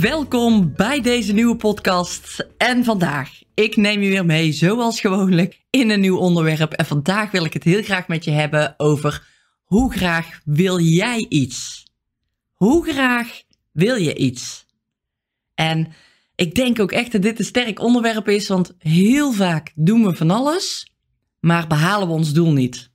Welkom bij deze nieuwe podcast. En vandaag, ik neem je weer mee, zoals gewoonlijk, in een nieuw onderwerp. En vandaag wil ik het heel graag met je hebben over hoe graag wil jij iets? Hoe graag wil je iets? En ik denk ook echt dat dit een sterk onderwerp is, want heel vaak doen we van alles, maar behalen we ons doel niet.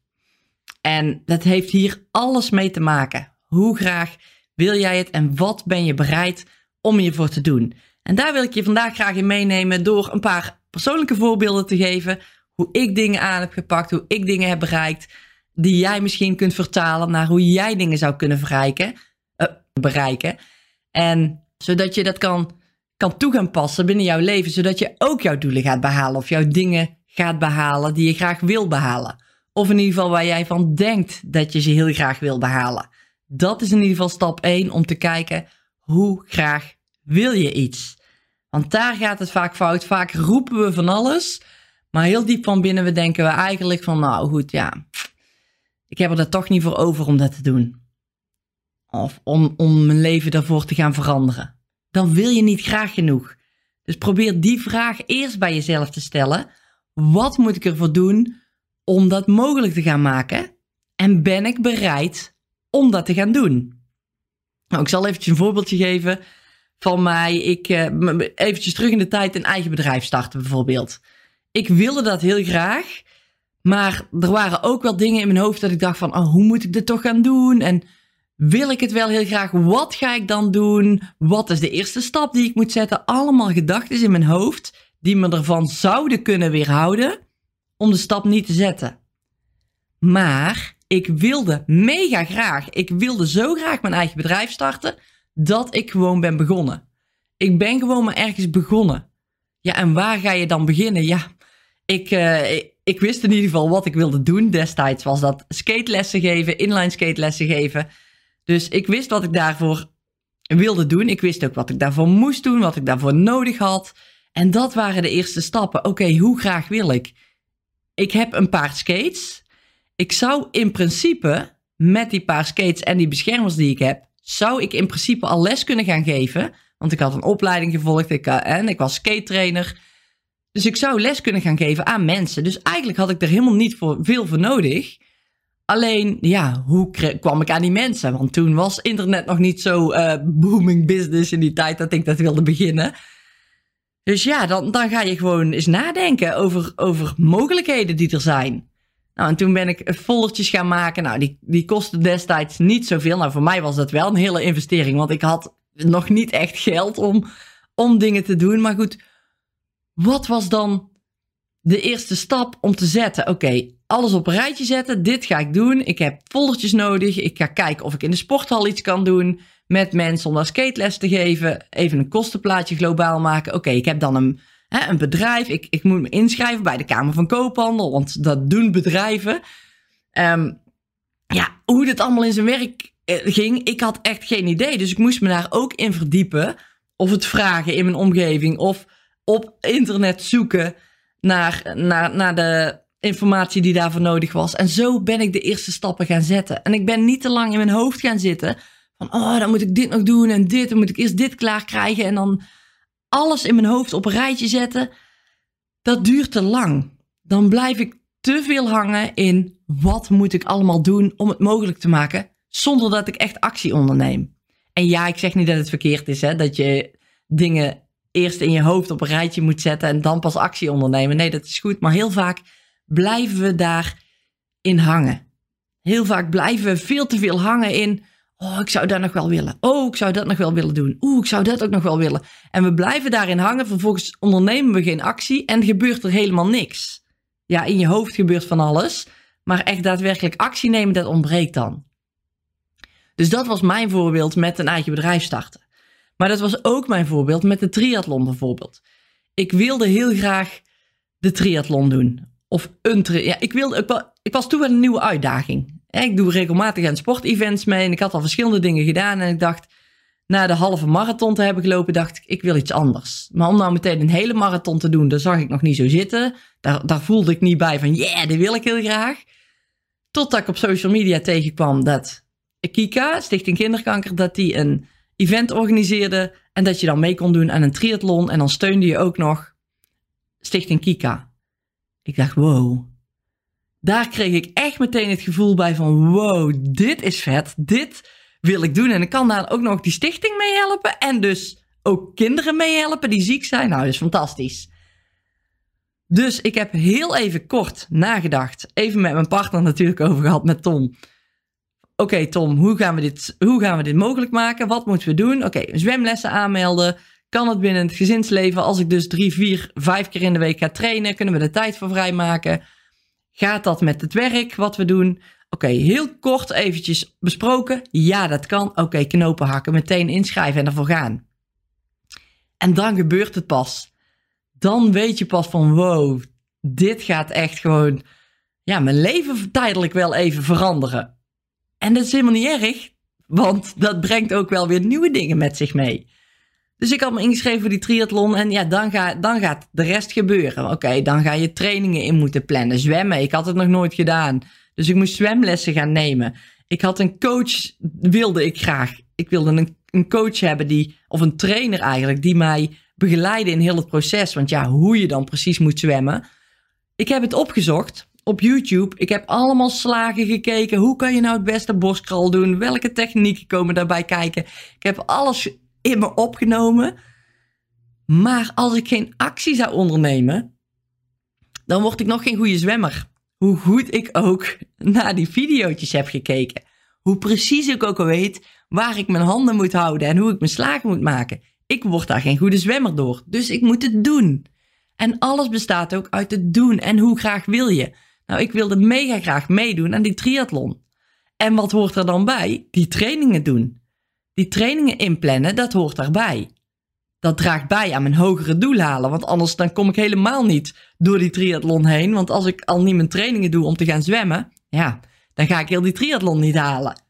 En dat heeft hier alles mee te maken. Hoe graag wil jij het en wat ben je bereid om hiervoor te doen? En daar wil ik je vandaag graag in meenemen door een paar persoonlijke voorbeelden te geven. Hoe ik dingen aan heb gepakt, hoe ik dingen heb bereikt, die jij misschien kunt vertalen naar hoe jij dingen zou kunnen bereiken. Uh, bereiken. En zodat je dat kan, kan toe gaan passen binnen jouw leven, zodat je ook jouw doelen gaat behalen of jouw dingen gaat behalen die je graag wil behalen. Of in ieder geval waar jij van denkt dat je ze heel graag wil behalen. Dat is in ieder geval stap 1 om te kijken hoe graag wil je iets. Want daar gaat het vaak fout. Vaak roepen we van alles, maar heel diep van binnen denken we eigenlijk van nou goed ja, ik heb er daar toch niet voor over om dat te doen. Of om, om mijn leven daarvoor te gaan veranderen. Dan wil je niet graag genoeg. Dus probeer die vraag eerst bij jezelf te stellen. Wat moet ik ervoor doen om dat mogelijk te gaan maken? En ben ik bereid om dat te gaan doen. Nou, ik zal eventjes een voorbeeldje geven van mij. Ik uh, eventjes terug in de tijd een eigen bedrijf starten bijvoorbeeld. Ik wilde dat heel graag, maar er waren ook wel dingen in mijn hoofd dat ik dacht van, oh, hoe moet ik dit toch gaan doen? En wil ik het wel heel graag? Wat ga ik dan doen? Wat is de eerste stap die ik moet zetten? Allemaal gedachten in mijn hoofd die me ervan zouden kunnen weerhouden om de stap niet te zetten. Maar ik wilde mega graag, ik wilde zo graag mijn eigen bedrijf starten, dat ik gewoon ben begonnen. Ik ben gewoon maar ergens begonnen. Ja, en waar ga je dan beginnen? Ja, ik, uh, ik, wist in ieder geval wat ik wilde doen. Destijds was dat skatelessen geven, inline skatelessen geven. Dus ik wist wat ik daarvoor wilde doen. Ik wist ook wat ik daarvoor moest doen, wat ik daarvoor nodig had. En dat waren de eerste stappen. Oké, hoe graag wil ik? Ik heb een paar skates ik zou in principe met die paar skates en die beschermers die ik heb, zou ik in principe al les kunnen gaan geven. Want ik had een opleiding gevolgd ik, eh, en ik was skate trainer. Dus ik zou les kunnen gaan geven aan mensen. Dus eigenlijk had ik er helemaal niet voor, veel voor nodig. Alleen, ja, hoe kwam ik aan die mensen? Want toen was internet nog niet zo uh, booming business in die tijd dat ik dat wilde beginnen. Dus ja, dan, dan ga je gewoon eens nadenken over, over mogelijkheden die er zijn. Nou, en toen ben ik foldertjes gaan maken. Nou, die, die kostten destijds niet zoveel. Nou, voor mij was dat wel een hele investering, want ik had nog niet echt geld om, om dingen te doen. Maar goed, wat was dan de eerste stap om te zetten? Oké, alles op een rijtje zetten. Dit ga ik doen. Ik heb foldertjes nodig. Ik ga kijken of ik in de sporthal iets kan doen met mensen om daar skateles te geven. Even een kostenplaatje globaal maken. Oké, ik heb dan een een bedrijf. Ik, ik moet me inschrijven bij de Kamer van Koophandel, want dat doen bedrijven. Um, ja, hoe dit allemaal in zijn werk eh, ging, ik had echt geen idee. Dus ik moest me daar ook in verdiepen. Of het vragen in mijn omgeving, of op internet zoeken naar, naar, naar de informatie die daarvoor nodig was. En zo ben ik de eerste stappen gaan zetten. En ik ben niet te lang in mijn hoofd gaan zitten. Van, oh, dan moet ik dit nog doen en dit. Dan moet ik eerst dit klaar krijgen. En dan alles in mijn hoofd op een rijtje zetten, dat duurt te lang. Dan blijf ik te veel hangen in wat moet ik allemaal doen om het mogelijk te maken, zonder dat ik echt actie onderneem. En ja, ik zeg niet dat het verkeerd is, hè, dat je dingen eerst in je hoofd op een rijtje moet zetten en dan pas actie ondernemen. Nee, dat is goed, maar heel vaak blijven we daarin hangen. Heel vaak blijven we veel te veel hangen in Oh, ik zou dat nog wel willen. Oh, ik zou dat nog wel willen doen. Oeh, ik zou dat ook nog wel willen. En we blijven daarin hangen. Vervolgens ondernemen we geen actie en gebeurt er helemaal niks. Ja, in je hoofd gebeurt van alles. Maar echt daadwerkelijk actie nemen, dat ontbreekt dan. Dus dat was mijn voorbeeld met een eigen bedrijf starten. Maar dat was ook mijn voorbeeld met de triathlon bijvoorbeeld. Ik wilde heel graag de triathlon doen. Of een tri ja, ik, ik, ik was toen wel een nieuwe uitdaging. Ik doe regelmatig aan sportevents mee en ik had al verschillende dingen gedaan. En ik dacht, na de halve marathon te hebben gelopen, dacht ik, ik wil iets anders. Maar om nou meteen een hele marathon te doen, daar zag ik nog niet zo zitten. Daar, daar voelde ik niet bij van, yeah, dit wil ik heel graag. Totdat ik op social media tegenkwam dat Kika, Stichting Kinderkanker, dat die een event organiseerde. En dat je dan mee kon doen aan een triathlon. En dan steunde je ook nog Stichting Kika. Ik dacht, wow. Daar kreeg ik echt meteen het gevoel bij van, wow, dit is vet. Dit wil ik doen. En ik kan daar ook nog die stichting mee helpen. En dus ook kinderen mee helpen die ziek zijn. Nou, dat is fantastisch. Dus ik heb heel even kort nagedacht. Even met mijn partner natuurlijk over gehad, met Tom. Oké, Tom, hoe gaan, we dit, hoe gaan we dit mogelijk maken? Wat moeten we doen? Oké, zwemlessen aanmelden. Kan het binnen het gezinsleven? Als ik dus drie, vier, vijf keer in de week ga trainen, kunnen we de tijd voor vrijmaken? Gaat dat met het werk wat we doen? Oké, heel kort eventjes besproken. Ja, dat kan. Oké, knopen hakken, meteen inschrijven en ervoor gaan. En dan gebeurt het pas. Dan weet je pas van wow, dit gaat echt gewoon ja, mijn leven tijdelijk wel even veranderen. En dat is helemaal niet erg, want dat brengt ook wel weer nieuwe dingen met zich mee. Dus ik had me ingeschreven voor die triathlon en ja, dan, ga, dan gaat de rest gebeuren. Oké, dan ga je trainingen in moeten plannen. Zwemmen, ik had het nog nooit gedaan. Dus ik moest zwemlessen gaan nemen. Ik had een coach, wilde ik graag. Ik wilde een, een coach hebben die, of een trainer eigenlijk, die mij begeleidde in heel het proces. Want ja, hoe je dan precies moet zwemmen. Ik heb het opgezocht op YouTube. Ik heb allemaal slagen gekeken. Hoe kan je nou het beste borstkrol doen? Welke technieken komen daarbij kijken? Ik heb alles in me opgenomen. Maar als ik geen actie zou ondernemen, dan word ik nog geen goede zwemmer. Hoe goed ik ook naar die video's heb gekeken. Hoe precies ik ook al weet waar ik mijn handen moet houden en hoe ik mijn slagen moet maken. Ik word daar geen goede zwemmer door. Dus ik moet het doen. En alles bestaat ook uit het doen. En hoe graag wil je? Nou, ik wilde mega graag meedoen aan die triathlon. En wat hoort er dan bij? Die trainingen doen. Die trainingen inplannen, dat hoort daarbij. Dat draagt bij aan mijn hogere doel halen, want anders dan kom ik helemaal niet door die triathlon heen. Want als ik al niet mijn trainingen doe om te gaan zwemmen, ja, dan ga ik heel die triathlon niet halen.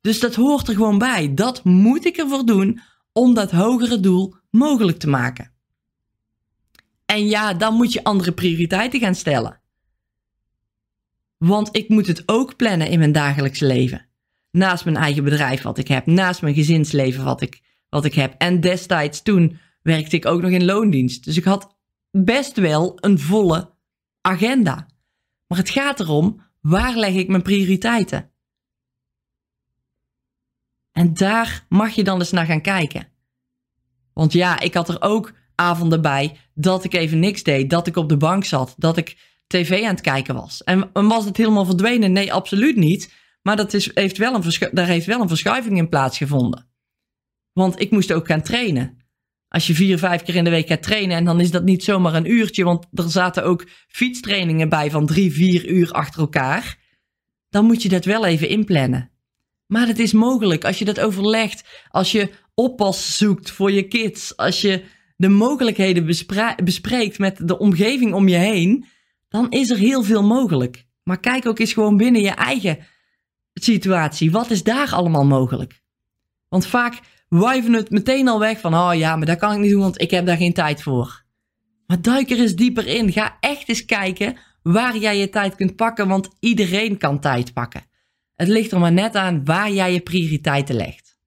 Dus dat hoort er gewoon bij. Dat moet ik ervoor doen om dat hogere doel mogelijk te maken. En ja, dan moet je andere prioriteiten gaan stellen. Want ik moet het ook plannen in mijn dagelijks leven. Naast mijn eigen bedrijf wat ik heb, naast mijn gezinsleven wat ik, wat ik heb. En destijds toen werkte ik ook nog in loondienst. Dus ik had best wel een volle agenda. Maar het gaat erom, waar leg ik mijn prioriteiten? En daar mag je dan eens naar gaan kijken. Want ja, ik had er ook avonden bij dat ik even niks deed, dat ik op de bank zat, dat ik tv aan het kijken was. En, was het helemaal verdwenen? Nee, absoluut niet. Maar dat is, heeft wel een daar heeft wel een verschuiving in plaatsgevonden. Want ik moest ook gaan trainen. Als je vier, vijf keer in de week gaat trainen en dan is dat niet zomaar een uurtje, want er zaten ook fietstrainingen bij van drie, vier uur achter elkaar. Dan moet je dat wel even inplannen. Maar het is mogelijk als je dat overlegt, als je oppas zoekt voor je kids, als je de mogelijkheden bespreekt met de omgeving om je heen, dan is er heel veel mogelijk. Maar kijk ook eens gewoon binnen je eigen situatie. Wat is daar allemaal mogelijk? Want vaak wuiven het meteen al weg van, oh ja, maar dat kan ik niet doen, want ik heb daar geen tijd voor. Maar duik er eens dieper in. Ga echt eens kijken waar jij je tijd kunt pakken, want iedereen kan tijd pakken. Het ligt er maar net aan waar jij je prioriteiten legt.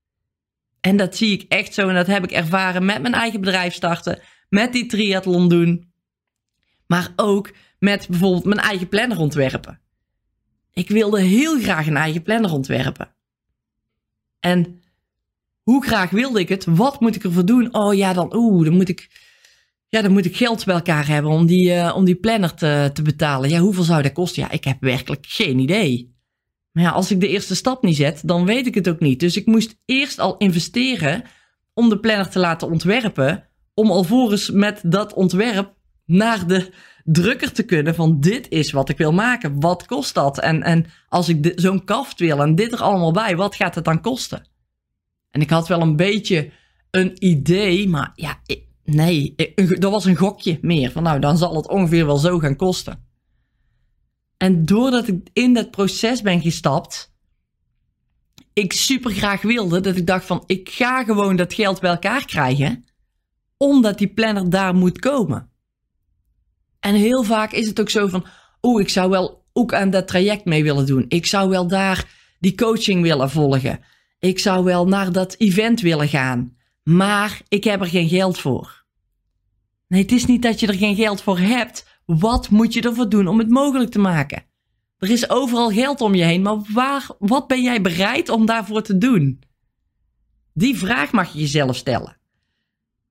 En dat zie ik echt zo en dat heb ik ervaren met mijn eigen bedrijf starten, met die triathlon doen, maar ook met bijvoorbeeld mijn eigen planner ontwerpen. Ik wilde heel graag een eigen planner ontwerpen. En hoe graag wilde ik het? Wat moet ik ervoor doen? Oh ja, dan, oeh, dan moet ik, ja, dan moet ik geld bij elkaar hebben om die, uh, om die planner te, te betalen. Ja, hoeveel zou dat kosten? Ja, ik heb werkelijk geen idee. Maar ja, als ik de eerste stap niet zet, dan weet ik het ook niet. Dus ik moest eerst al investeren om de planner te laten ontwerpen. Om alvorens met dat ontwerp naar de drukker te kunnen van dit is wat ik wil maken. Wat kost dat? En, en als ik zo'n kaft wil en dit er allemaal bij, wat gaat het dan kosten? En ik had wel een beetje een idee, maar ja, Nee, dat was een gokje meer. Van nou, dan zal het ongeveer wel zo gaan kosten. En doordat ik in dat proces ben gestapt, ik super graag wilde dat ik dacht van ik ga gewoon dat geld bij elkaar krijgen, omdat die planner daar moet komen. En heel vaak is het ook zo van, oh, ik zou wel ook aan dat traject mee willen doen. Ik zou wel daar die coaching willen volgen. Ik zou wel naar dat event willen gaan. Maar ik heb er geen geld voor. Nee, het is niet dat je er geen geld voor hebt. Wat moet je ervoor doen om het mogelijk te maken? Er is overal geld om je heen, maar waar, wat ben jij bereid om daarvoor te doen? Die vraag mag je jezelf stellen.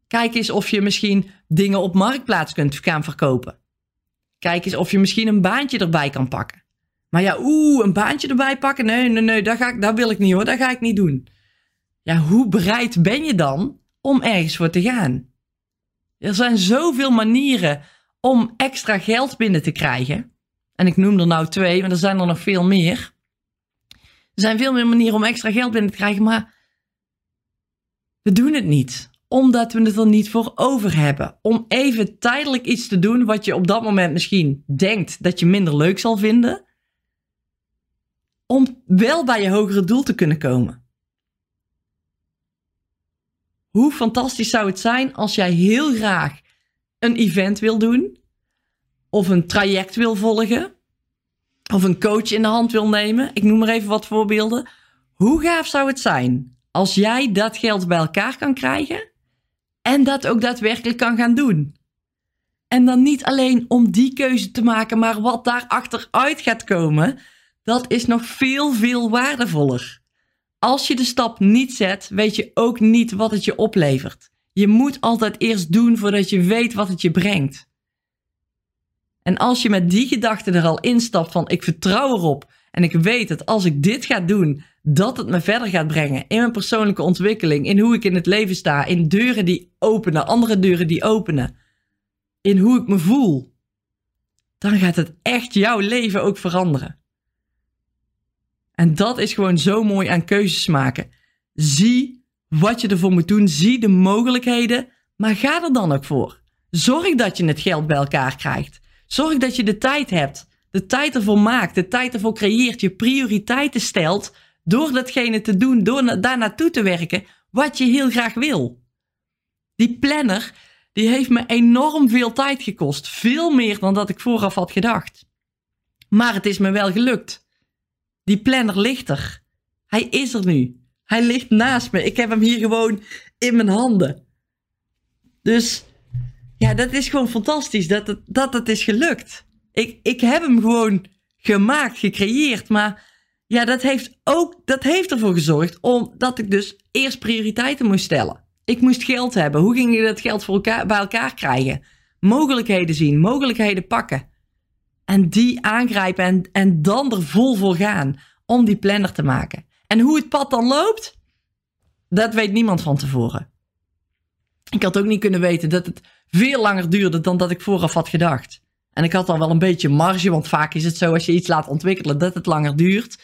Kijk eens of je misschien dingen op marktplaats kunt gaan verkopen. Kijk eens of je misschien een baantje erbij kan pakken. Maar ja, oeh, een baantje erbij pakken? Nee, nee, nee, dat, ga ik, dat wil ik niet hoor, dat ga ik niet doen. Ja, hoe bereid ben je dan om ergens voor te gaan? Er zijn zoveel manieren om extra geld binnen te krijgen. En ik noem er nou twee, maar er zijn er nog veel meer. Er zijn veel meer manieren om extra geld binnen te krijgen, maar we doen het niet. Omdat we het er niet voor over hebben. Om even tijdelijk iets te doen wat je op dat moment misschien denkt dat je minder leuk zal vinden. Om wel bij je hogere doel te kunnen komen. Hoe fantastisch zou het zijn als jij heel graag een event wil doen, of een traject wil volgen, of een coach in de hand wil nemen. Ik noem maar even wat voorbeelden. Hoe gaaf zou het zijn als jij dat geld bij elkaar kan krijgen en dat ook daadwerkelijk kan gaan doen? En dan niet alleen om die keuze te maken, maar wat daar achteruit gaat komen, dat is nog veel, veel waardevoller. Als je de stap niet zet, weet je ook niet wat het je oplevert. Je moet altijd eerst doen voordat je weet wat het je brengt. En als je met die gedachte er al instapt van ik vertrouw erop en ik weet dat als ik dit ga doen, dat het me verder gaat brengen in mijn persoonlijke ontwikkeling, in hoe ik in het leven sta, in deuren die openen, andere deuren die openen, in hoe ik me voel, dan gaat het echt jouw leven ook veranderen. En dat is gewoon zo mooi aan keuzes maken. Zie wat je ervoor moet doen, zie de mogelijkheden, maar ga er dan ook voor. Zorg dat je het geld bij elkaar krijgt. Zorg dat je de tijd hebt, de tijd ervoor maakt, de tijd ervoor creëert, je prioriteiten stelt door datgene te doen, door daar naartoe te werken wat je heel graag wil. Die planner, die heeft me enorm veel tijd gekost. Veel meer dan dat ik vooraf had gedacht. Maar het is me wel gelukt. Die planner ligt er. Hij is er nu. Hij ligt naast me. Ik heb hem hier gewoon in mijn handen. Dus ja, dat is gewoon fantastisch dat het, dat het is gelukt. Ik, ik heb hem gewoon gemaakt, gecreëerd. Maar ja, dat heeft ook dat heeft ervoor gezorgd omdat ik dus eerst prioriteiten moest stellen. Ik moest geld hebben. Hoe ging je dat geld voor elkaar, bij elkaar krijgen? Mogelijkheden zien, mogelijkheden pakken. En die aangrijpen en, en dan er vol voor gaan om die planner te maken. En hoe het pad dan loopt, dat weet niemand van tevoren. Ik had ook niet kunnen weten dat het veel langer duurde dan dat ik vooraf had gedacht. En ik had al wel een beetje marge, want vaak is het zo als je iets laat ontwikkelen dat het langer duurt.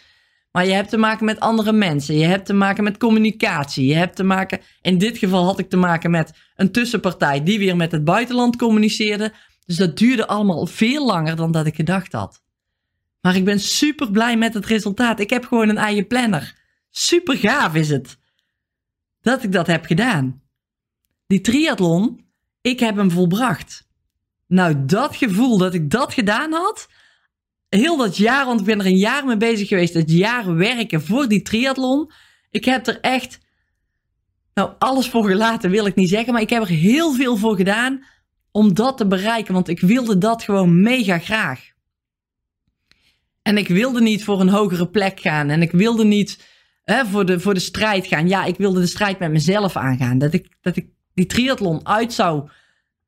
Maar je hebt te maken met andere mensen. Je hebt te maken met communicatie. Je hebt te maken, in dit geval had ik te maken met een tussenpartij die weer met het buitenland communiceerde. Dus dat duurde allemaal veel langer dan dat ik gedacht had. Maar ik ben super blij met het resultaat. Ik heb gewoon een eigen planner. Super gaaf is het. Dat ik dat heb gedaan. Die triathlon, ik heb hem volbracht. Nou, dat gevoel dat ik dat gedaan had, heel dat jaar, want ik ben er een jaar mee bezig geweest, het jaar werken voor die triathlon. Ik heb er echt, nou, alles voor gelaten wil ik niet zeggen, maar ik heb er heel veel voor gedaan om dat te bereiken, want ik wilde dat gewoon mega graag. En ik wilde niet voor een hogere plek gaan en ik wilde niet hè, voor, de, voor de strijd gaan. Ja, ik wilde de strijd met mezelf aangaan. Dat ik, dat ik die triathlon uit zou,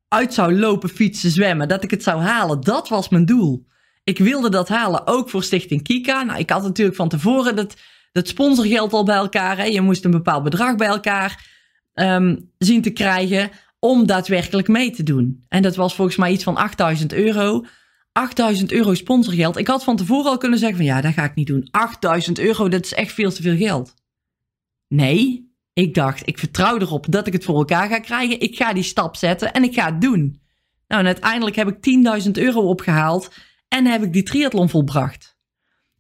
uit zou lopen, fietsen, zwemmen. Dat ik het zou halen. Dat was mijn doel. Ik wilde dat halen, ook voor Stichting Kika. Nou, ik had natuurlijk van tevoren dat, sponsorgeld al bij elkaar. Hè. Je moest een bepaald bedrag bij elkaar um, zien te krijgen om daadwerkelijk mee te doen. En dat was volgens mij iets van 8000 euro. 8000 euro sponsorgeld. Ik had van tevoren al kunnen zeggen van ja, dat ga ik niet doen. 8000 euro, dat is echt veel te veel geld. Nee, Ik dacht, ik vertrouw erop dat ik het voor elkaar ga krijgen. Ik ga die stap zetten en ik ga het doen. Nou, en uiteindelijk heb ik 10.000 euro opgehaald en heb ik die triathlon volbracht.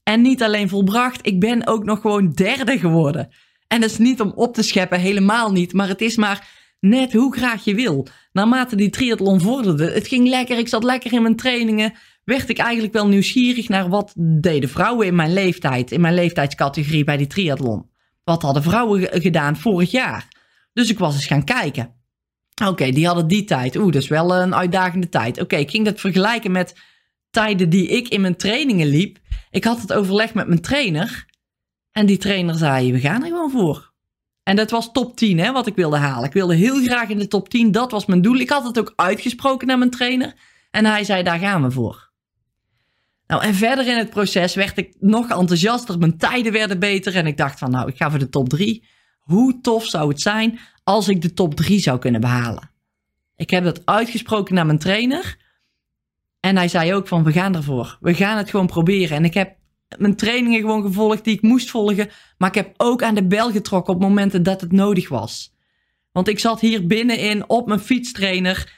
En niet alleen volbracht, ik ben ook nog gewoon derde geworden. En dat is niet om op te scheppen, helemaal niet. Maar het is maar net hoe graag je wil. Naarmate die triathlon vorderde, het ging lekker, ik zat lekker in mijn trainingen, werd ik eigenlijk wel nieuwsgierig naar wat deden vrouwen in mijn leeftijd, in mijn leeftijdscategorie bij die triathlon. Wat hadden vrouwen gedaan vorig jaar? Dus ik was eens gaan kijken. Oké, die hadden die tijd. Oeh, dat is wel een uitdagende tijd. Oké, ik ging dat vergelijken met tijden die ik in mijn trainingen liep. Ik had het overleg met mijn trainer. En die trainer zei, we gaan er gewoon voor. En dat was top 10, hè, wat ik wilde halen. Ik wilde heel graag in de top 10. Dat was mijn doel. Ik had het ook uitgesproken naar mijn trainer. En hij zei, daar gaan we voor. Nou, en verder in het proces werd ik nog enthousiaster. Mijn tijden werden beter. En ik dacht van, nou, ik ga voor de top 3. Hoe tof zou het zijn als ik de top 3 zou kunnen behalen? Ik heb dat uitgesproken naar mijn trainer. En hij zei ook van, we gaan ervoor. We gaan het gewoon proberen. En ik heb mijn trainingen gewoon gevolgd die ik moest volgen. Maar ik heb ook aan de bel getrokken op momenten dat het nodig was. Want ik zat hier binnenin op mijn fietstrainer.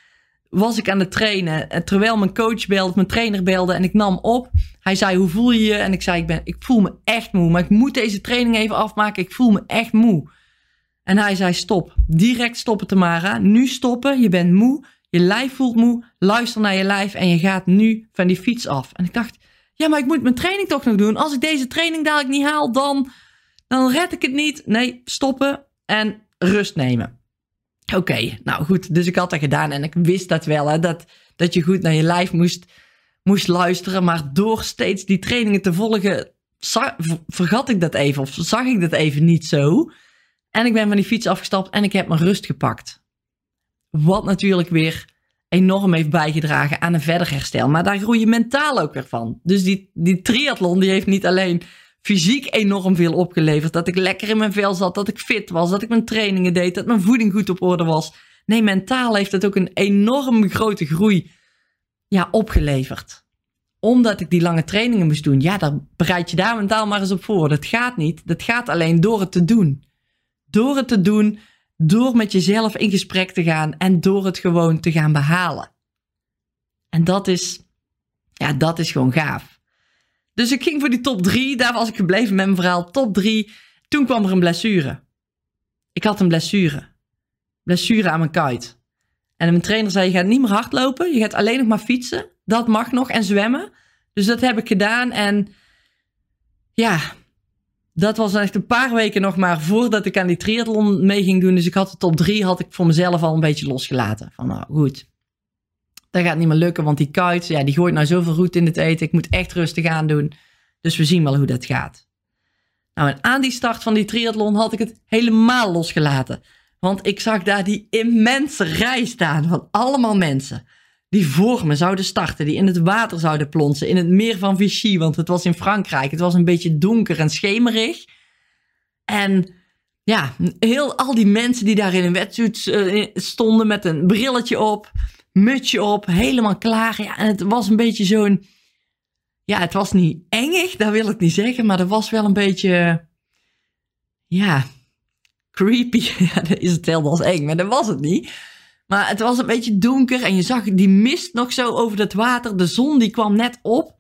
Was ik aan het trainen. En terwijl mijn coach belde, mijn trainer belde en ik nam op. Hij zei, hoe voel je je? En ik zei, ik, ben, ik voel me echt moe. Maar ik moet deze training even afmaken. Ik voel me echt moe. En hij zei, stop. Direct stoppen, Tamara. Nu stoppen. Je bent moe. Je lijf voelt moe. Luister naar je lijf en je gaat nu van die fiets af. En ik dacht, ja, maar ik moet mijn training toch nog doen. Als ik deze training dadelijk niet haal, dan, dan red ik het niet. Nee, stoppen en rust nemen. Oké, nou goed. Dus ik had dat gedaan en ik wist dat wel, hè, dat, dat je goed naar je lijf moest, moest luisteren. Maar door steeds die trainingen te volgen, vergat ik dat even of zag ik dat even niet zo. En ik ben van die fiets afgestapt en ik heb mijn rust gepakt. Wat natuurlijk weer enorm heeft bijgedragen aan een verder herstel. Maar daar groei je mentaal ook weer van. Dus die, die triathlon die heeft niet alleen fysiek enorm veel opgeleverd. Dat ik lekker in mijn vel zat, dat ik fit was, dat ik mijn trainingen deed, dat mijn voeding goed op orde was. Nee, mentaal heeft het ook een enorm grote groei ja, opgeleverd. Omdat ik die lange trainingen moest doen. Ja, daar bereid je daar mentaal maar eens op voor. Dat gaat niet. Dat gaat alleen door het te doen. Door het te doen door met jezelf in gesprek te gaan en door het gewoon te gaan behalen. En dat is, ja, dat is gewoon gaaf. Dus ik ging voor die top 3. Daar was ik gebleven met mijn verhaal. Top 3. Toen kwam er een blessure. Ik had een blessure. Blessure aan mijn kuit. En mijn trainer zei: Je gaat niet meer hardlopen. Je gaat alleen nog maar fietsen. Dat mag nog. En zwemmen. Dus dat heb ik gedaan. En ja, dat was echt een paar weken nog maar voordat ik aan die triathlon mee ging doen. Dus ik had de top drie had ik voor mezelf al een beetje losgelaten. Van nou goed, dat gaat niet meer lukken, want die kuit, ja, die gooit nou zoveel roet in het eten. Ik moet echt rustig aan doen. Dus we zien wel hoe dat gaat. Nou, en aan die start van die triathlon had ik het helemaal losgelaten. Want ik zag daar die immense rij staan van allemaal mensen die voor me zouden starten, die in het water zouden plonsen, in het meer van Vichy, want het was in Frankrijk. Het was een beetje donker en schemerig. En ja, heel, al die mensen die daar in een wetsuit uh, stonden met een brilletje op, mutsje op, helemaal klaar. Ja, en het was een beetje zo'n, ja, het was niet engig, dat wil ik niet zeggen, maar er was wel een beetje, ja, creepy. Ja, dat is het helemaal eng, maar dat was het niet. Maar het was een beetje donker en je zag die mist nog zo over het water. De zon die kwam net op.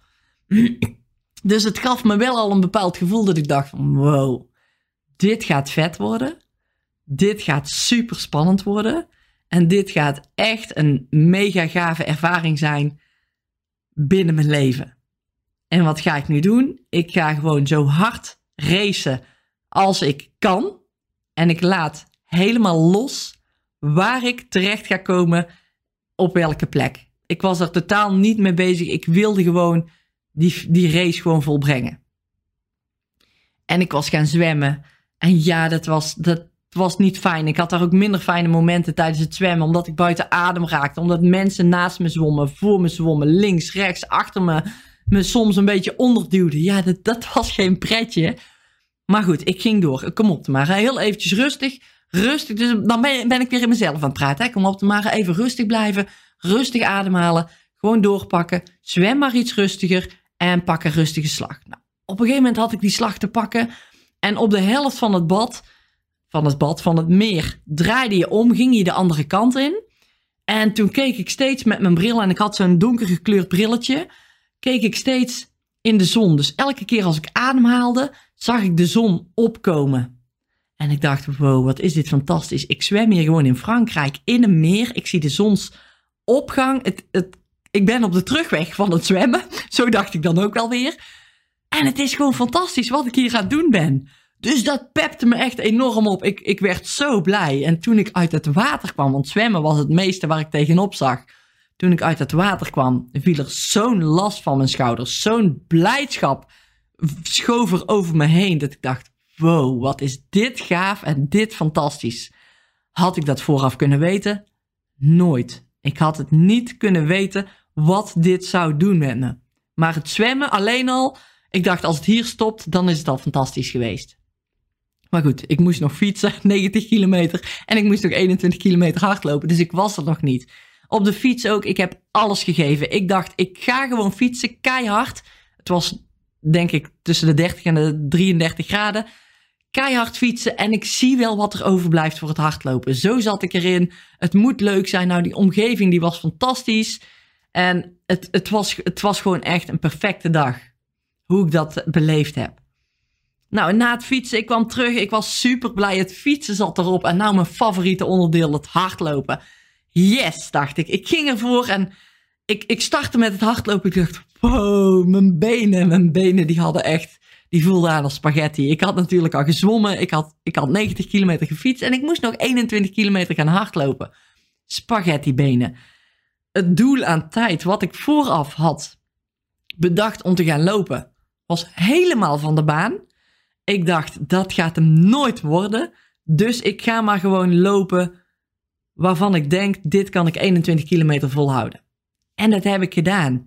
Dus het gaf me wel al een bepaald gevoel dat ik dacht wow, dit gaat vet worden. Dit gaat super spannend worden. En dit gaat echt een mega gave ervaring zijn binnen mijn leven. En wat ga ik nu doen? Ik ga gewoon zo hard racen als ik kan. En ik laat helemaal los waar ik terecht ga komen op welke plek. Ik was er totaal niet mee bezig. Ik wilde gewoon die, die race gewoon volbrengen. En ik was gaan zwemmen. En ja, dat was, dat was niet fijn. Ik had daar ook minder fijne momenten tijdens het zwemmen. Omdat ik buiten adem raakte. Omdat mensen naast me zwommen, voor me zwommen, links, rechts, achter me. Me soms een beetje onderduwden. Ja, dat, dat was geen pretje. Maar goed, ik ging door. Kom op, maar heel eventjes rustig rustig. Dus dan ben, ben ik weer in mezelf aan het praten. Hè. Kom op, maar even rustig blijven. Rustig ademhalen. Gewoon doorpakken. Zwem maar iets rustiger. En pak een rustige slag. Nou, op een gegeven moment had ik die slag te pakken. En op de helft van het bad, van het bad, van het meer, draaide je om, ging je de andere kant in. En toen keek ik steeds met mijn bril, en ik had zo'n donker gekleurd brilletje, keek ik steeds in de zon. Dus elke keer als ik ademhaalde, zag ik de zon opkomen. En ik dacht, wow, wat is dit fantastisch. Ik zwem hier gewoon in Frankrijk in een meer. Ik zie de zonsopgang. Het, het, ik ben op de terugweg van het zwemmen. Zo dacht ik dan ook wel weer. En het is gewoon fantastisch wat ik hier aan het doen ben. Dus dat pepte me echt enorm op. Ik, ik werd zo blij. En toen ik uit het water kwam, want zwemmen was het meeste waar ik tegenop zag. Toen ik uit het water kwam, viel er zo'n last van mijn schouders. Zo'n blijdschap schoof er over me heen. Dat ik dacht, wow, wat is dit gaaf en dit fantastisch. Had ik dat vooraf kunnen weten? Nooit. Ik had het niet kunnen weten wat dit zou doen met me. Maar het zwemmen alleen al, ik dacht als het hier stopt, dan is het al fantastisch geweest. Maar goed, ik moest nog fietsen, 90 kilometer. En ik moest nog 21 kilometer hardlopen, dus ik was er nog niet. Op de fiets ook, ik heb alles gegeven. Ik dacht, ik ga gewoon fietsen, keihard. Het was, denk ik, tussen de 30 en de 33 graden. Keihard fietsen en ik zie wel wat er overblijft voor het hardlopen. Zo zat ik erin. Het moet leuk zijn. Nou, die omgeving die was fantastisch. En het, het, was, het was gewoon echt een perfecte dag. Hoe ik dat beleefd heb. Nou, na het fietsen, ik kwam terug. Ik was super blij. Het fietsen zat erop. En nou mijn favoriete onderdeel, het hardlopen. Yes, dacht ik. Ik ging ervoor en ik, ik startte met het hardlopen. Ik dacht, wow, mijn benen, mijn benen die hadden echt, die voelden aan als spaghetti. Ik had natuurlijk al gezwommen. Ik had, ik had 90 kilometer gefietst en ik moest nog 21 kilometer gaan hardlopen. Spaghetti benen. Het doel aan tijd wat ik vooraf had bedacht om te gaan lopen, was helemaal van de baan. Ik dacht, dat gaat hem nooit worden. Dus ik ga maar gewoon lopen waarvan ik denk, dit kan ik 21 kilometer volhouden. En dat heb ik gedaan.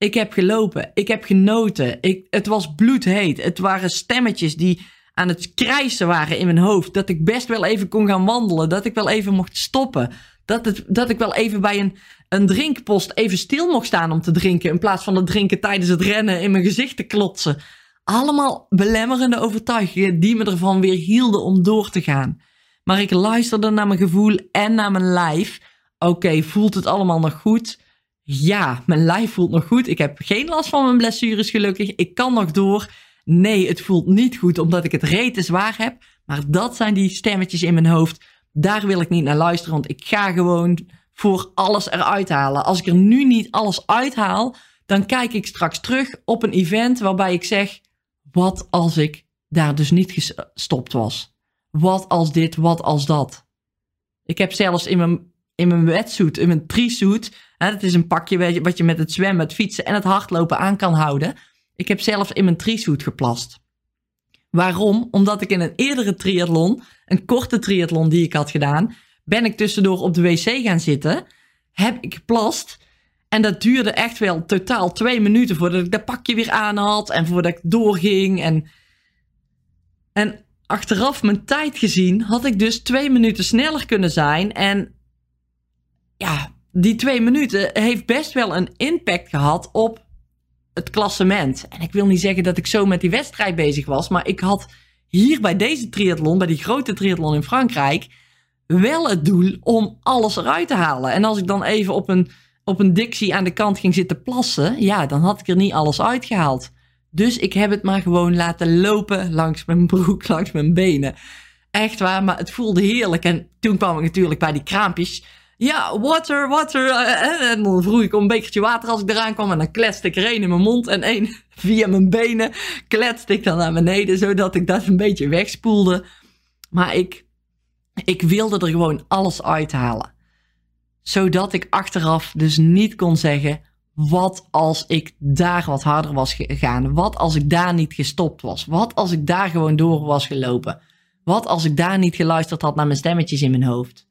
Ik heb gelopen, ik heb genoten. Ik, het was bloedheet. Het waren stemmetjes die aan het krijsen waren in mijn hoofd. Dat ik best wel even kon gaan wandelen. Dat ik wel even mocht stoppen. Dat, het, dat ik wel even bij een, een drinkpost even stil mocht staan om te drinken. In plaats van het drinken tijdens het rennen in mijn gezicht te klotsen. Allemaal belemmerende overtuigingen die me ervan weer hielden om door te gaan. Maar ik luisterde naar mijn gevoel en naar mijn lijf. Oké, voelt het allemaal nog goed? Ja, mijn lijf voelt nog goed. Ik heb geen last van mijn blessures gelukkig. Ik kan nog door. Nee, het voelt niet goed omdat ik het rete zwaar heb. Maar dat zijn die stemmetjes in mijn hoofd. Daar wil ik niet naar luisteren, want ik ga gewoon voor alles eruit halen. Als ik er nu niet alles uithaal, dan kijk ik straks terug op een event waarbij ik zeg: wat als ik daar dus niet gestopt was? Wat als dit, wat als dat? Ik heb zelfs in mijn, in mijn wetsuit, in mijn trisuit, hè, dat is een pakje wat je met het zwemmen, het fietsen en het hardlopen aan kan houden. Ik heb zelfs in mijn trisuit geplast. Waarom? Omdat ik in een eerdere triathlon, een korte triathlon die ik had gedaan, ben ik tussendoor op de wc gaan zitten, heb ik geplast en dat duurde echt wel totaal twee minuten voordat ik dat pakje weer aan had en voordat ik doorging. En, en achteraf mijn tijd gezien had ik dus twee minuten sneller kunnen zijn. En ja, die twee minuten heeft best wel een impact gehad op het klassement. En ik wil niet zeggen dat ik zo met die wedstrijd bezig was, maar ik had hier bij deze triathlon, bij die grote triathlon in Frankrijk, wel het doel om alles eruit te halen. En als ik dan even op een, op een dictie aan de kant ging zitten plassen, ja, dan had ik er niet alles uitgehaald. Dus ik heb het maar gewoon laten lopen langs mijn broek, langs mijn benen. Echt waar, maar het voelde heerlijk. En toen kwam ik natuurlijk bij die kraampjes. Ja, water, water. Eh, eh, en dan vroeg ik om een bekertje water als ik eraan kwam. En dan kletste ik er één in mijn mond en één via mijn benen. Kletste ik dan naar beneden, zodat ik dat een beetje wegspoelde. Maar ik, ik wilde er gewoon alles uithalen. Zodat ik achteraf dus niet kon zeggen wat als ik daar wat harder was gegaan? Wat als ik daar niet gestopt was? Wat als ik daar gewoon door was gelopen? Wat als ik daar niet geluisterd had naar mijn stemmetjes in mijn hoofd?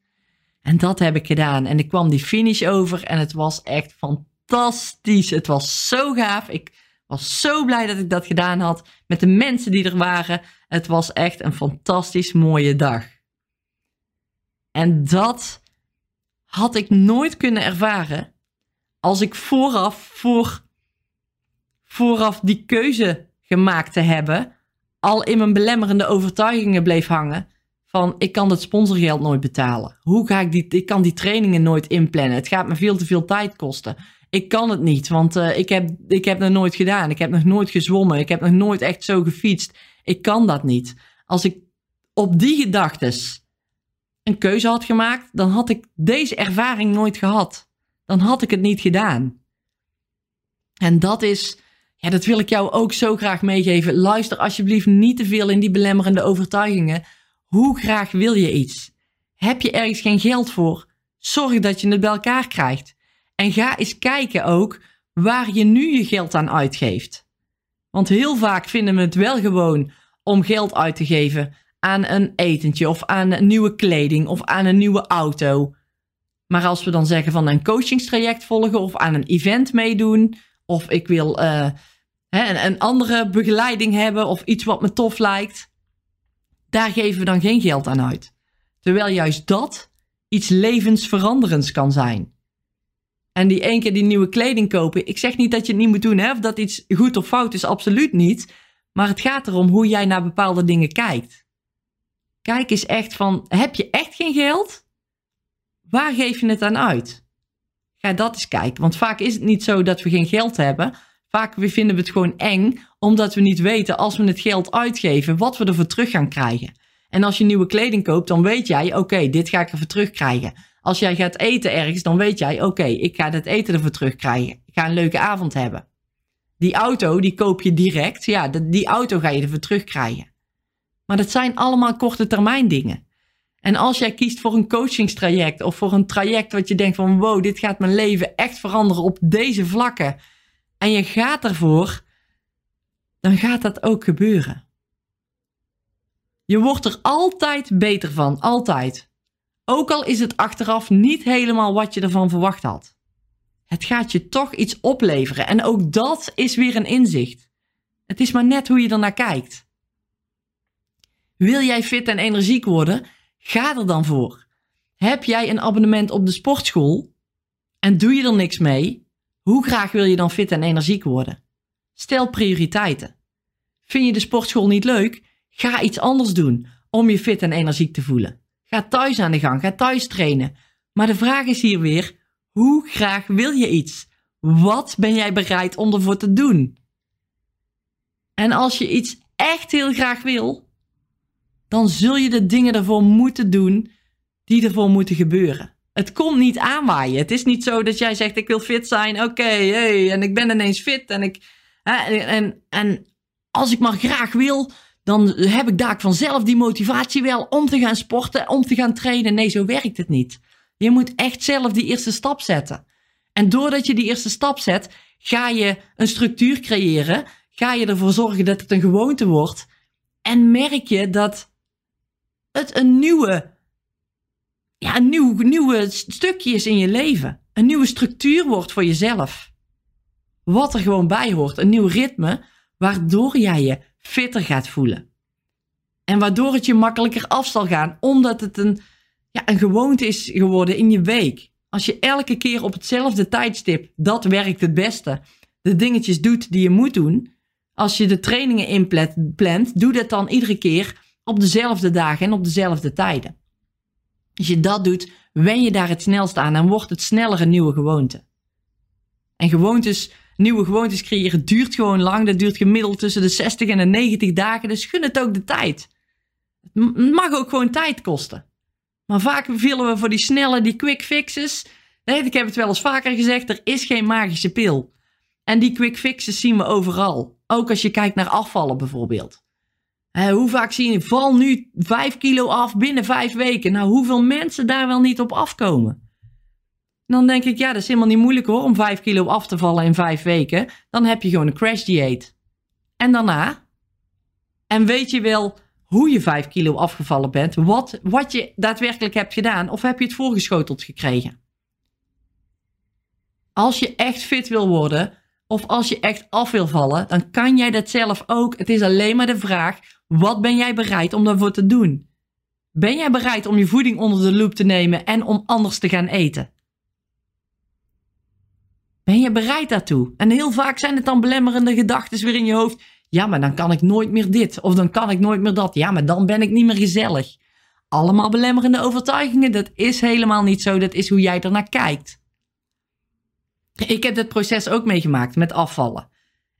En dat heb ik gedaan. En ik kwam die finish over en het was echt fantastisch. Het was zo gaaf. Ik was zo blij dat ik dat gedaan had met de mensen die er waren. Het was echt een fantastisch mooie dag. En dat had ik nooit kunnen ervaren als ik vooraf, voor, vooraf die keuze gemaakt te hebben, al in mijn belemmerende overtuigingen bleef hangen, van ik kan het sponsorgeld nooit betalen. Hoe ga ik die, ik kan die trainingen nooit inplannen. Het gaat me veel te veel tijd kosten. Ik kan het niet, want uh, ik, heb, ik heb nooit gedaan. Ik heb nog nooit gezwommen. Ik heb nog nooit echt zo gefietst. Ik kan dat niet. Als ik op die gedachtes een keuze had gemaakt, dan had ik deze ervaring nooit gehad. Dan had ik het niet gedaan. En dat is, ja, dat wil ik jou ook zo graag meegeven. Luister alsjeblieft niet te veel in die belemmerende overtuigingen. Hoe graag wil je iets? Heb je ergens geen geld voor? Zorg dat je het bij elkaar krijgt. En ga eens kijken ook waar je nu je geld aan uitgeeft. Want heel vaak vinden we het wel gewoon om geld uit te geven aan een etentje of aan een nieuwe kleding of aan een nieuwe auto. Maar als we dan zeggen van een coachingstraject volgen of aan een event meedoen of ik wil uh, hè, een, andere begeleiding hebben of iets wat me tof lijkt, daar geven we dan geen geld aan uit. Terwijl juist dat iets levensveranderends kan zijn. En die één keer die nieuwe kleding kopen. Ik zeg niet dat je het niet moet doen, hè, of dat iets goed of fout is, absoluut niet. Maar het gaat erom hoe jij naar bepaalde dingen kijkt. Kijk eens echt van, heb je echt geen geld? Waar geef je het aan uit? Ga dat eens kijken. Want vaak is het niet zo dat we geen geld hebben. Vaak vinden we het gewoon eng, omdat we niet weten als we het geld uitgeven, wat we ervoor terug gaan krijgen. En als je nieuwe kleding koopt, dan weet jij, oké, dit ga ik ervoor terugkrijgen. Als jij gaat eten ergens, dan weet jij, oké, ik ga het eten ervoor terugkrijgen. Ik ga een leuke avond hebben. Die auto, die koop je direct. Ja, die auto ga je ervoor terugkrijgen. Maar dat zijn allemaal korte termijn dingen. En als jij kiest voor een coachingstraject of voor een traject wat je denkt van wow, dit gaat mijn leven echt veranderen op deze vlakken. En je gaat ervoor, dan gaat dat ook gebeuren. Je wordt er altijd beter van, altijd. Ook al is het achteraf niet helemaal wat je ervan verwacht had. Het gaat je toch iets opleveren en ook dat is weer een inzicht. Het is maar net hoe je er naar kijkt. Wil jij fit en energiek worden? Ga er dan voor. Heb jij een abonnement op de sportschool en doe je er niks mee? Hoe graag wil je dan fit en energiek worden? Stel prioriteiten. Vind je de sportschool niet leuk? Ga iets anders doen om je fit en energiek te voelen. Ga thuis aan de gang, ga thuis trainen. Maar de vraag is hier weer: hoe graag wil je iets? Wat ben jij bereid om ervoor te doen? En als je iets echt heel graag wil, dan zul je de dingen ervoor moeten doen die ervoor moeten gebeuren. Het komt niet aanwaaien. Het is niet zo dat jij zegt: Ik wil fit zijn, oké, hey, en ik ben ineens fit. En, ik, hè, en, en als ik maar graag wil, dan heb ik daar vanzelf die motivatie wel om te gaan sporten, om te gaan trainen. Nee, zo werkt het niet. Je moet echt zelf die eerste stap zetten. En doordat je die eerste stap zet, ga je een structuur creëren. Ga je ervoor zorgen dat het een gewoonte wordt. En merk je dat het een nieuwe, ja, een nieuw, nieuwe stukje is in je leven. Een nieuwe structuur wordt voor jezelf. Wat er gewoon bij hoort. Een nieuw ritme, waardoor jij je fitter gaat voelen. En waardoor het je makkelijker af zal gaan, omdat het een, ja, een gewoonte is geworden in je week. Als je elke keer op hetzelfde tijdstip, dat werkt het beste, de dingetjes doet die je moet doen. Als je de trainingen inplant, doe dat dan iedere keer op dezelfde dagen en op dezelfde tijden. Als je dat doet, wen je daar het snelst aan en wordt het sneller een nieuwe gewoonte. En gewoontes, nieuwe gewoontes creëren duurt gewoon lang. Dat duurt gemiddeld tussen de 60 en de 90 dagen. Dus gun het ook de tijd. Het mag ook gewoon tijd kosten. Maar vaak willen we voor die snelle, die quick fixes. Nee, ik heb het wel eens vaker gezegd, er is geen magische pil. En die quick fixes zien we overal. Ook als je kijkt naar afvallen bijvoorbeeld hoe vaak zie je, val nu 5 kilo af binnen 5 weken. Nou, hoeveel mensen daar wel niet op afkomen? Dan denk ik, ja, dat is helemaal niet moeilijk hoor, om 5 kilo af te vallen in 5 weken. Dan heb je gewoon een crash dieet. En daarna? En weet je wel hoe je 5 kilo afgevallen bent? Wat, wat je daadwerkelijk hebt gedaan? Of heb je het voorgeschoteld gekregen? Als je echt fit wil worden, of als je echt af wil vallen, dan kan jij dat zelf ook. Het is alleen maar de vraag: wat ben jij bereid om daarvoor te doen? Ben jij bereid om je voeding onder de loep te nemen en om anders te gaan eten? Ben je bereid daartoe? En heel vaak zijn het dan belemmerende gedachten weer in je hoofd. Ja, maar dan kan ik nooit meer dit. Of dan kan ik nooit meer dat. Ja, maar dan ben ik niet meer gezellig. allemaal belemmerende overtuigingen. Dat is helemaal niet zo. Dat is hoe jij ernaar kijkt. Ik heb dit proces ook meegemaakt met afvallen.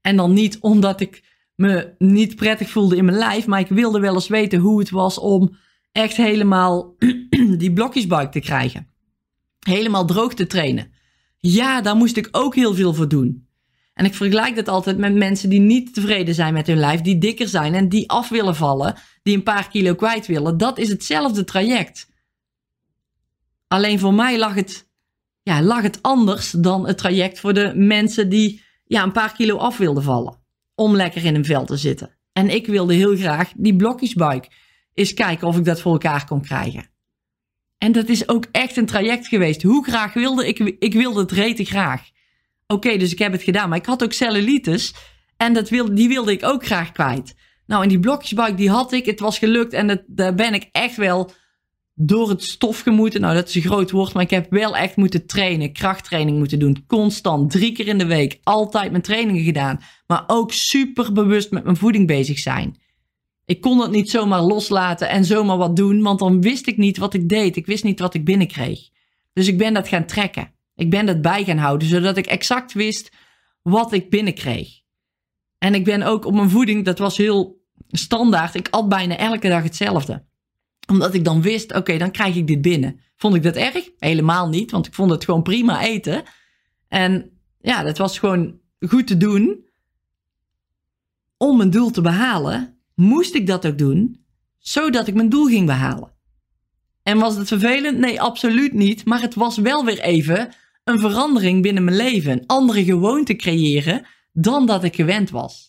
En dan niet omdat ik me niet prettig voelde in mijn lijf, maar ik wilde wel eens weten hoe het was om echt helemaal die blokjesbuik te krijgen. Helemaal droog te trainen. Ja, daar moest ik ook heel veel voor doen. En ik vergelijk dat altijd met mensen die niet tevreden zijn met hun lijf, die dikker zijn en die af willen vallen, die een paar kilo kwijt willen. Dat is hetzelfde traject. Alleen voor mij lag het, ja, lag het anders dan het traject voor de mensen die ja, een paar kilo af wilden vallen. Om lekker in een vel te zitten. En ik wilde heel graag die blokjesbuik eens kijken of ik dat voor elkaar kon krijgen. En dat is ook echt een traject geweest. Hoe graag wilde ik, ik wilde het rete graag. Oké, dus ik heb het gedaan. Maar ik had ook cellulitis. En dat wilde, die wilde ik ook graag kwijt. Nou, en die blokjesbuik, die had ik. Het was gelukt. En daar ben ik echt wel door het stof gemoeten. Nou, dat is een groot woord. Maar ik heb wel echt moeten trainen. Krachttraining moeten doen. Constant. Drie keer in de week. Altijd mijn trainingen gedaan. Maar ook super bewust met mijn voeding bezig zijn. Ik kon het niet zomaar loslaten en zomaar wat doen. Want dan wist ik niet wat ik deed. Ik wist niet wat ik binnenkreeg. Dus ik ben dat gaan trekken. Ik ben dat bij gaan houden, zodat ik exact wist wat ik binnenkreeg. En ik ben ook op mijn voeding, dat was heel standaard. Ik at bijna elke dag hetzelfde. Omdat ik dan wist, oké, dan krijg ik dit binnen. Vond ik dat erg? Helemaal niet, want ik vond het gewoon prima eten. En ja, dat was gewoon goed te doen. Om mijn doel te behalen, moest ik dat ook doen, zodat ik mijn doel ging behalen. En was het vervelend? Nee, absoluut niet. Maar het was wel weer even een verandering binnen mijn leven, een andere gewoonte creëren dan dat ik gewend was.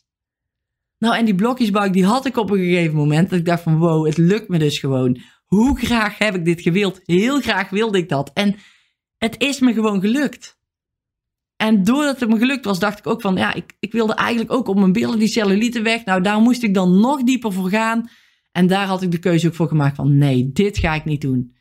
Nou, en die blokjesbuik die had ik op een gegeven moment dat ik dacht van wow, het lukt me dus gewoon. Hoe graag heb ik dit gewild? Heel graag wilde ik dat. En het is me gewoon gelukt. En doordat het me gelukt was, dacht ik ook van ja, ik, ik wilde eigenlijk ook op mijn billen die cellulite weg. Nou, daar moest ik dan nog dieper voor gaan. En daar had ik de keuze ook voor gemaakt van nee, dit ga ik niet doen.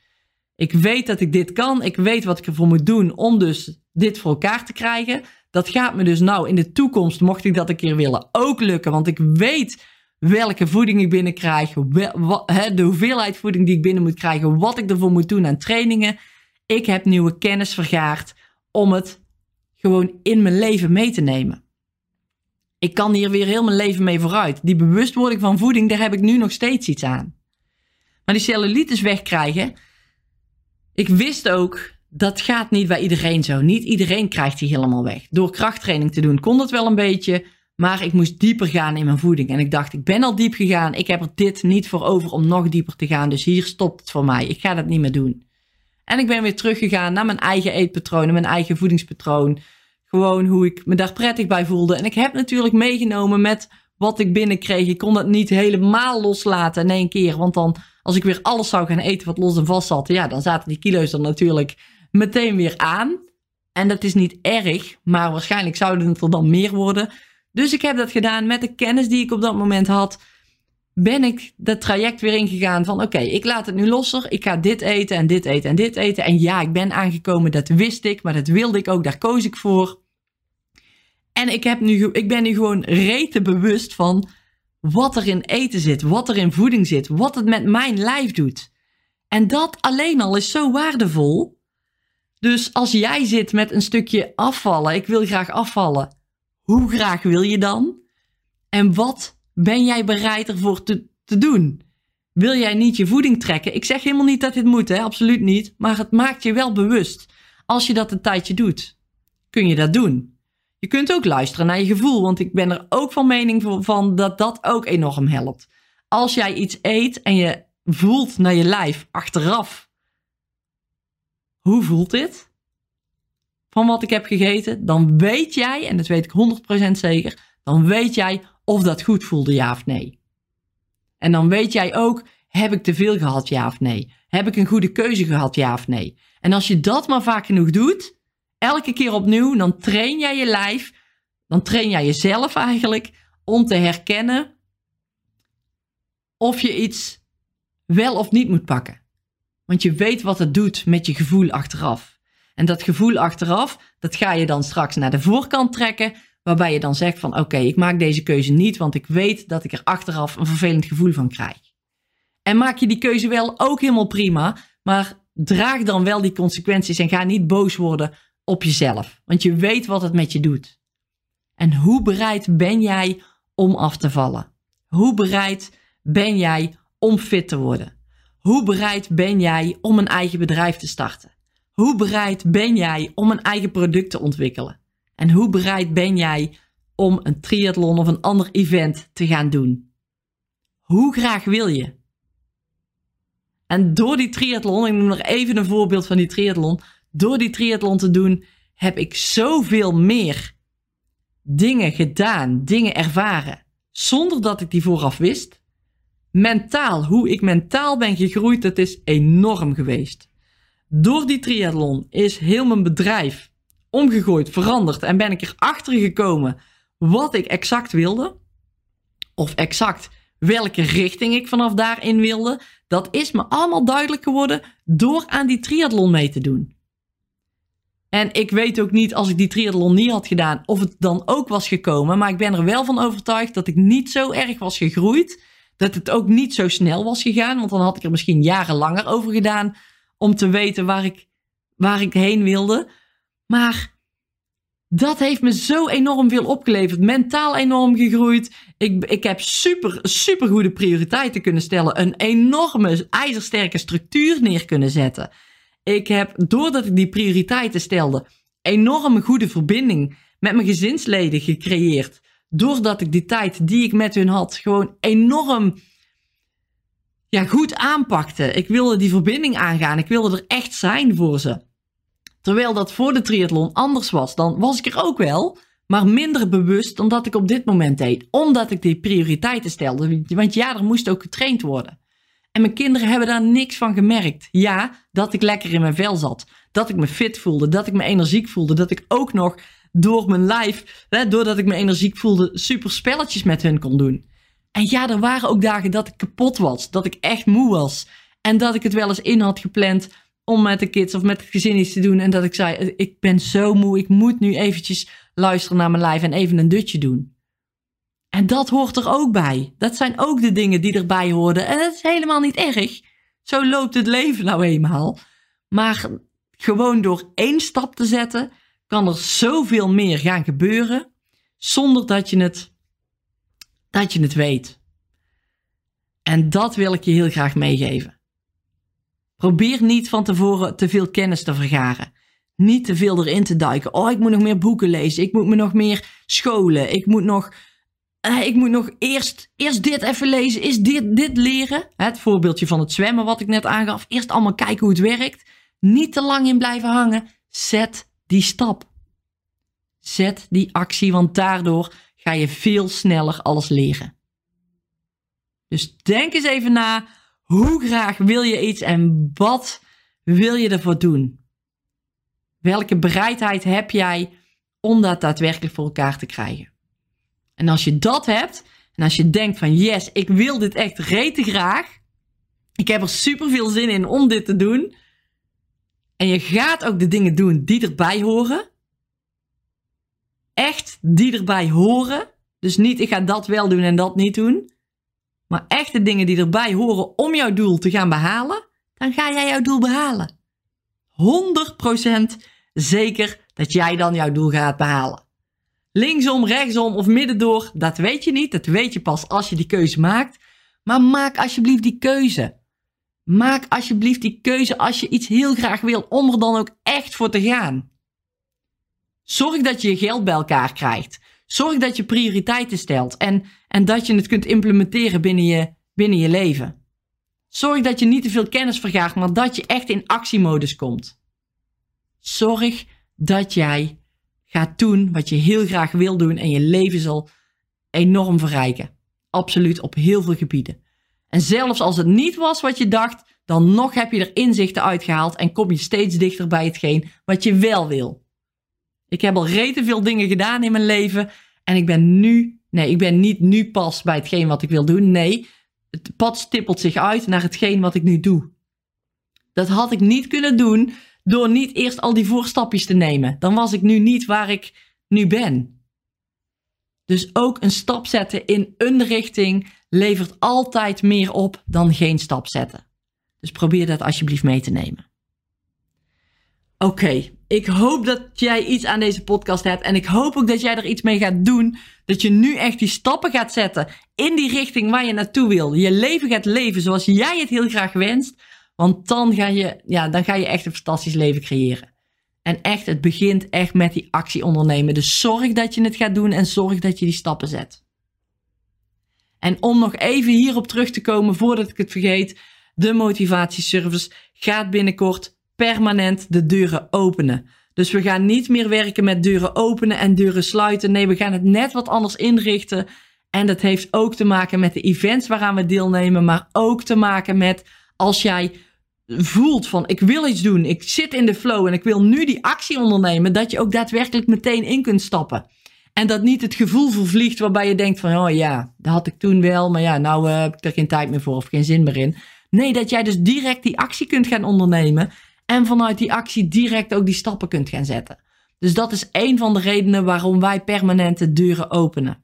Ik weet dat ik dit kan. Ik weet wat ik ervoor moet doen om dus dit voor elkaar te krijgen. Dat gaat me dus nou in de toekomst, mocht ik dat een keer willen, ook lukken. Want ik weet welke voeding ik binnenkrijg. De hoeveelheid voeding die ik binnen moet krijgen. Wat ik ervoor moet doen aan trainingen. Ik heb nieuwe kennis vergaard om het gewoon in mijn leven mee te nemen. Ik kan hier weer heel mijn leven mee vooruit. Die bewustwording van voeding, daar heb ik nu nog steeds iets aan. Maar die cellulitis wegkrijgen, ik wist ook, dat gaat niet bij iedereen zo. Niet iedereen krijgt die helemaal weg. Door krachttraining te doen kon dat wel een beetje. Maar ik moest dieper gaan in mijn voeding. En ik dacht, ik ben al diep gegaan. Ik heb er dit niet voor over om nog dieper te gaan. Dus hier stopt het voor mij. Ik ga dat niet meer doen. En ik ben weer teruggegaan naar mijn eigen eetpatronen, mijn eigen voedingspatroon. Gewoon hoe ik me daar prettig bij voelde. En ik heb natuurlijk meegenomen met wat ik binnenkreeg. Ik kon dat niet helemaal loslaten in één keer. Want dan als ik weer alles zou gaan eten wat los en vast zat, ja, dan zaten die kilo's er natuurlijk meteen weer aan. En dat is niet erg, maar waarschijnlijk zouden het er dan meer worden. Dus ik heb dat gedaan met de kennis die ik op dat moment had. Ben ik dat traject weer ingegaan van oké, ik laat het nu losser. Ik ga dit eten en dit eten en dit eten. En ja, ik ben aangekomen, dat wist ik, maar dat wilde ik ook, daar koos ik voor. En ik, heb nu, ik ben nu gewoon rete bewust van wat er in eten zit, wat er in voeding zit, wat het met mijn lijf doet. En dat alleen al is zo waardevol. Dus als jij zit met een stukje afvallen, ik wil graag afvallen, hoe graag wil je dan? En wat ben jij bereid ervoor te, te doen? Wil jij niet je voeding trekken? Ik zeg helemaal niet dat dit moet, hè? absoluut niet. Maar het maakt je wel bewust. Als je dat een tijdje doet, kun je dat doen. Je kunt ook luisteren naar je gevoel, want ik ben er ook van mening van dat dat ook enorm helpt. Als jij iets eet en je voelt naar je lijf achteraf, hoe voelt dit? Van wat ik heb gegeten, dan weet jij, en dat weet ik 100% zeker, dan weet jij of dat goed voelde, ja of nee. En dan weet jij ook, heb ik te veel gehad, ja of nee? Heb ik een goede keuze gehad, ja of nee? En als je dat maar vaak genoeg doet, elke keer opnieuw, dan train jij je lijf, dan train jij jezelf eigenlijk om te herkennen of je iets wel of niet moet pakken. Want je weet wat het doet met je gevoel achteraf. En dat gevoel achteraf, dat ga je dan straks naar de voorkant trekken, waarbij je dan zegt van oké, ik maak deze keuze niet, want ik weet dat ik er achteraf een vervelend gevoel van krijg. En maak je die keuze wel ook helemaal prima. Maar draag dan wel die consequenties en ga niet boos worden op jezelf. Want je weet wat het met je doet. En hoe bereid ben jij om af te vallen? Hoe bereid ben jij om fit te worden? Hoe bereid ben jij om een eigen bedrijf te starten? Hoe bereid ben jij om een eigen product te ontwikkelen? En hoe bereid ben jij om een triathlon of een ander event te gaan doen? Hoe graag wil je? En door die triathlon, ik noem nog even een voorbeeld van die triathlon. Door die triathlon te doen, heb ik zoveel meer dingen gedaan, dingen ervaren, zonder dat ik die vooraf wist. Mentaal, hoe ik mentaal ben gegroeid, dat is enorm geweest. Door die triathlon is heel mijn bedrijf omgegooid, veranderd en ben ik erachter gekomen wat ik exact wilde. Of exact welke richting ik vanaf daarin wilde. Dat is me allemaal duidelijk geworden door aan die triathlon mee te doen. En ik weet ook niet als ik die triathlon niet had gedaan of het dan ook was gekomen. Maar ik ben er wel van overtuigd dat ik niet zo erg was gegroeid. Dat het ook niet zo snel was gegaan. Want dan had ik er misschien jaren langer over gedaan om te weten waar ik, waar ik heen wilde. Maar dat heeft me zo enorm veel opgeleverd. Mentaal enorm gegroeid. Ik, ik heb super, super goede prioriteiten kunnen stellen. Een enorme ijzersterke structuur neer kunnen zetten. Ik heb, doordat ik die prioriteiten stelde, enorm goede verbinding met mijn gezinsleden gecreëerd. Doordat ik die tijd die ik met hun had, gewoon enorm ja, goed aanpakte. Ik wilde die verbinding aangaan. Ik wilde er echt zijn voor ze. Terwijl dat voor de triathlon anders was, dan was ik er ook wel, maar minder bewust dan dat ik op dit moment deed. Omdat ik die prioriteiten stelde. Want ja, er moest ook getraind worden. En mijn kinderen hebben daar niks van gemerkt. Ja, dat ik lekker in mijn vel zat. Dat ik me fit voelde. Dat ik me energiek voelde. Dat ik ook nog door mijn lijf, hè, doordat ik me energiek voelde, super spelletjes met hun kon doen. En ja, er waren ook dagen dat ik kapot was. Dat ik echt moe was. En dat ik het wel eens in had gepland om met de kids of met het gezin iets te doen. En dat ik zei, ik ben zo moe, ik moet nu eventjes luisteren naar mijn lijf en even een dutje doen. En dat hoort er ook bij. Dat zijn ook de dingen die erbij hoorden. En dat is helemaal niet erg. Zo loopt het leven nou eenmaal. Maar gewoon door één stap te zetten, kan er zoveel meer gaan gebeuren. Zonder dat je het, dat je het weet. En dat wil ik je heel graag meegeven. Probeer niet van tevoren te veel kennis te vergaren. Niet te veel erin te duiken. Oh, ik moet nog meer boeken lezen. Ik moet me nog meer scholen. Ik moet nog, uh, ik moet nog eerst, eerst dit even lezen. Is dit, dit leren? Het voorbeeldje van het zwemmen wat ik net aangaf. Eerst allemaal kijken hoe het werkt. Niet te lang in blijven hangen. Zet die stap. Zet die actie, want daardoor ga je veel sneller alles leren. Dus denk eens even na hoe graag wil je iets en wat wil je ervoor doen? Welke bereidheid heb jij om dat daadwerkelijk voor elkaar te krijgen? En als je dat hebt, en als je denkt van yes, ik wil dit echt rete graag. Ik heb er super veel zin in om dit te doen. En je gaat ook de dingen doen die erbij horen. Echt die erbij horen. Dus niet ik ga dat wel doen en dat niet doen maar echte dingen die erbij horen om jouw doel te gaan behalen, dan ga jij jouw doel behalen. 100% zeker dat jij dan jouw doel gaat behalen. Linksom, rechtsom of middendoor, dat weet je niet. Dat weet je pas als je die keuze maakt. Maar maak alsjeblieft die keuze. Maak alsjeblieft die keuze als je iets heel graag wil om er dan ook echt voor te gaan. Zorg dat je je geld bij elkaar krijgt. Zorg dat je prioriteiten stelt en, en dat je het kunt implementeren binnen je, binnen je leven. Zorg dat je niet te veel kennis vergaart, maar dat je echt in actiemodus komt. Zorg dat jij gaat doen wat je heel graag wil doen en je leven zal enorm verrijken. Absoluut op heel veel gebieden. En zelfs als het niet was wat je dacht, dan nog heb je er inzichten uitgehaald en kom je steeds dichter bij hetgeen wat je wel wil. Ik heb al rete veel dingen gedaan in mijn leven. En ik ben nu, nee, ik ben niet nu pas bij hetgeen wat ik wil doen. Nee, het pad stippelt zich uit naar hetgeen wat ik nu doe. Dat had ik niet kunnen doen door niet eerst al die voorstapjes te nemen. Dan was ik nu niet waar ik nu ben. Dus ook een stap zetten in een richting levert altijd meer op dan geen stap zetten. Dus probeer dat alsjeblieft mee te nemen. Oké, ik hoop dat jij iets aan deze podcast hebt. En ik hoop ook dat jij er iets mee gaat doen. Dat je nu echt die stappen gaat zetten in die richting waar je naartoe wil. Je leven gaat leven zoals jij het heel graag wenst. Want dan ga je, ja, dan ga je echt een fantastisch leven creëren. En echt, het begint echt met die actie ondernemen. Dus zorg dat je het gaat doen en zorg dat je die stappen zet. En om nog even hierop terug te komen voordat ik het vergeet. De motivatieservice gaat binnenkort permanent de deuren openen. Dus we gaan niet meer werken met deuren openen en deuren sluiten. Nee, we gaan het net wat anders inrichten. En dat heeft ook te maken met de events waaraan we deelnemen, maar ook te maken met als jij voelt van ik wil iets doen, ik zit in de flow en ik wil nu die actie ondernemen, dat je ook daadwerkelijk meteen in kunt stappen. En dat niet het gevoel vervliegt waarbij je denkt van oh ja, dat had ik toen wel, maar ja, nou uh, heb ik er geen tijd meer voor of geen zin meer in. Nee, dat jij dus direct die actie kunt gaan ondernemen en vanuit die actie direct ook die stappen kunt gaan zetten. Dus dat is een van de redenen waarom wij permanente deuren openen.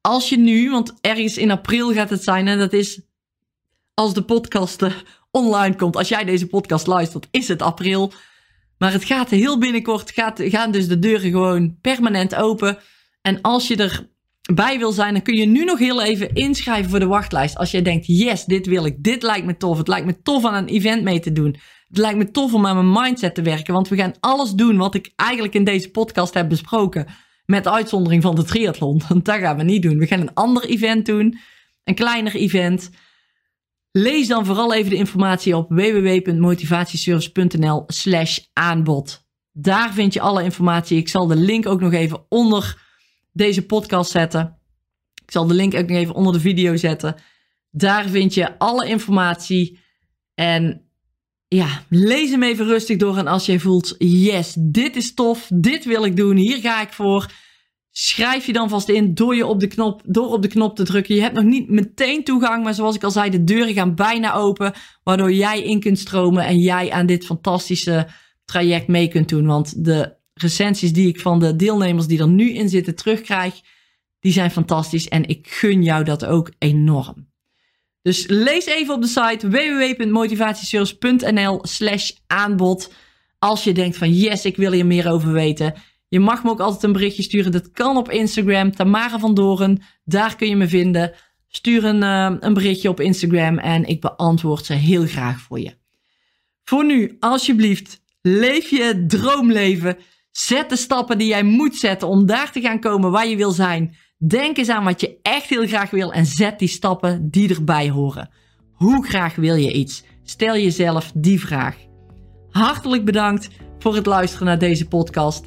Als je nu, want ergens in april gaat het zijn, en dat is als de podcast eh, online komt. Als jij deze podcast luistert, is het april. Maar het gaat heel binnenkort, gaat, gaan dus de deuren gewoon permanent open. En als je erbij wil zijn, dan kun je nu nog heel even inschrijven voor de wachtlijst. Als jij denkt, yes, dit wil ik, dit lijkt me tof. Het lijkt me tof aan een event mee te doen. Het lijkt me tof om aan mijn mindset te werken. Want we gaan alles doen wat ik eigenlijk in deze podcast heb besproken. Met uitzondering van de triathlon. Want dat gaan we niet doen. We gaan een ander event doen. Een kleiner event. Lees dan vooral even de informatie op www.motivatieservice.nl slash aanbod. Daar vind je alle informatie. Ik zal de link ook nog even onder deze podcast zetten. Ik zal de link ook nog even onder de video zetten. Daar vind je alle informatie. En ja, lees hem even rustig door. En als jij voelt, yes, dit is tof, dit wil ik doen, hier ga ik voor. Schrijf je dan vast in door, je op de knop, door op de knop te drukken. Je hebt nog niet meteen toegang, maar zoals ik al zei, de deuren gaan bijna open. Waardoor jij in kunt stromen en jij aan dit fantastische traject mee kunt doen. Want de recensies die ik van de deelnemers die er nu in zitten terugkrijg, die zijn fantastisch. En ik gun jou dat ook enorm. Dus lees even op de site www.motivatieservice.nl slash aanbod. Als je denkt van yes, ik wil hier meer over weten. Je mag me ook altijd een berichtje sturen. Dat kan op Instagram, Tamara van Doren. Daar kun je me vinden. Stuur een, uh, een berichtje op Instagram en ik beantwoord ze heel graag voor je. Voor nu, alsjeblieft, leef je droomleven. Zet de stappen die jij moet zetten om daar te gaan komen waar je wil zijn. Denk eens aan wat je echt heel graag wil en zet die stappen die erbij horen. Hoe graag wil je iets? Stel jezelf die vraag. Hartelijk bedankt voor het luisteren naar deze podcast.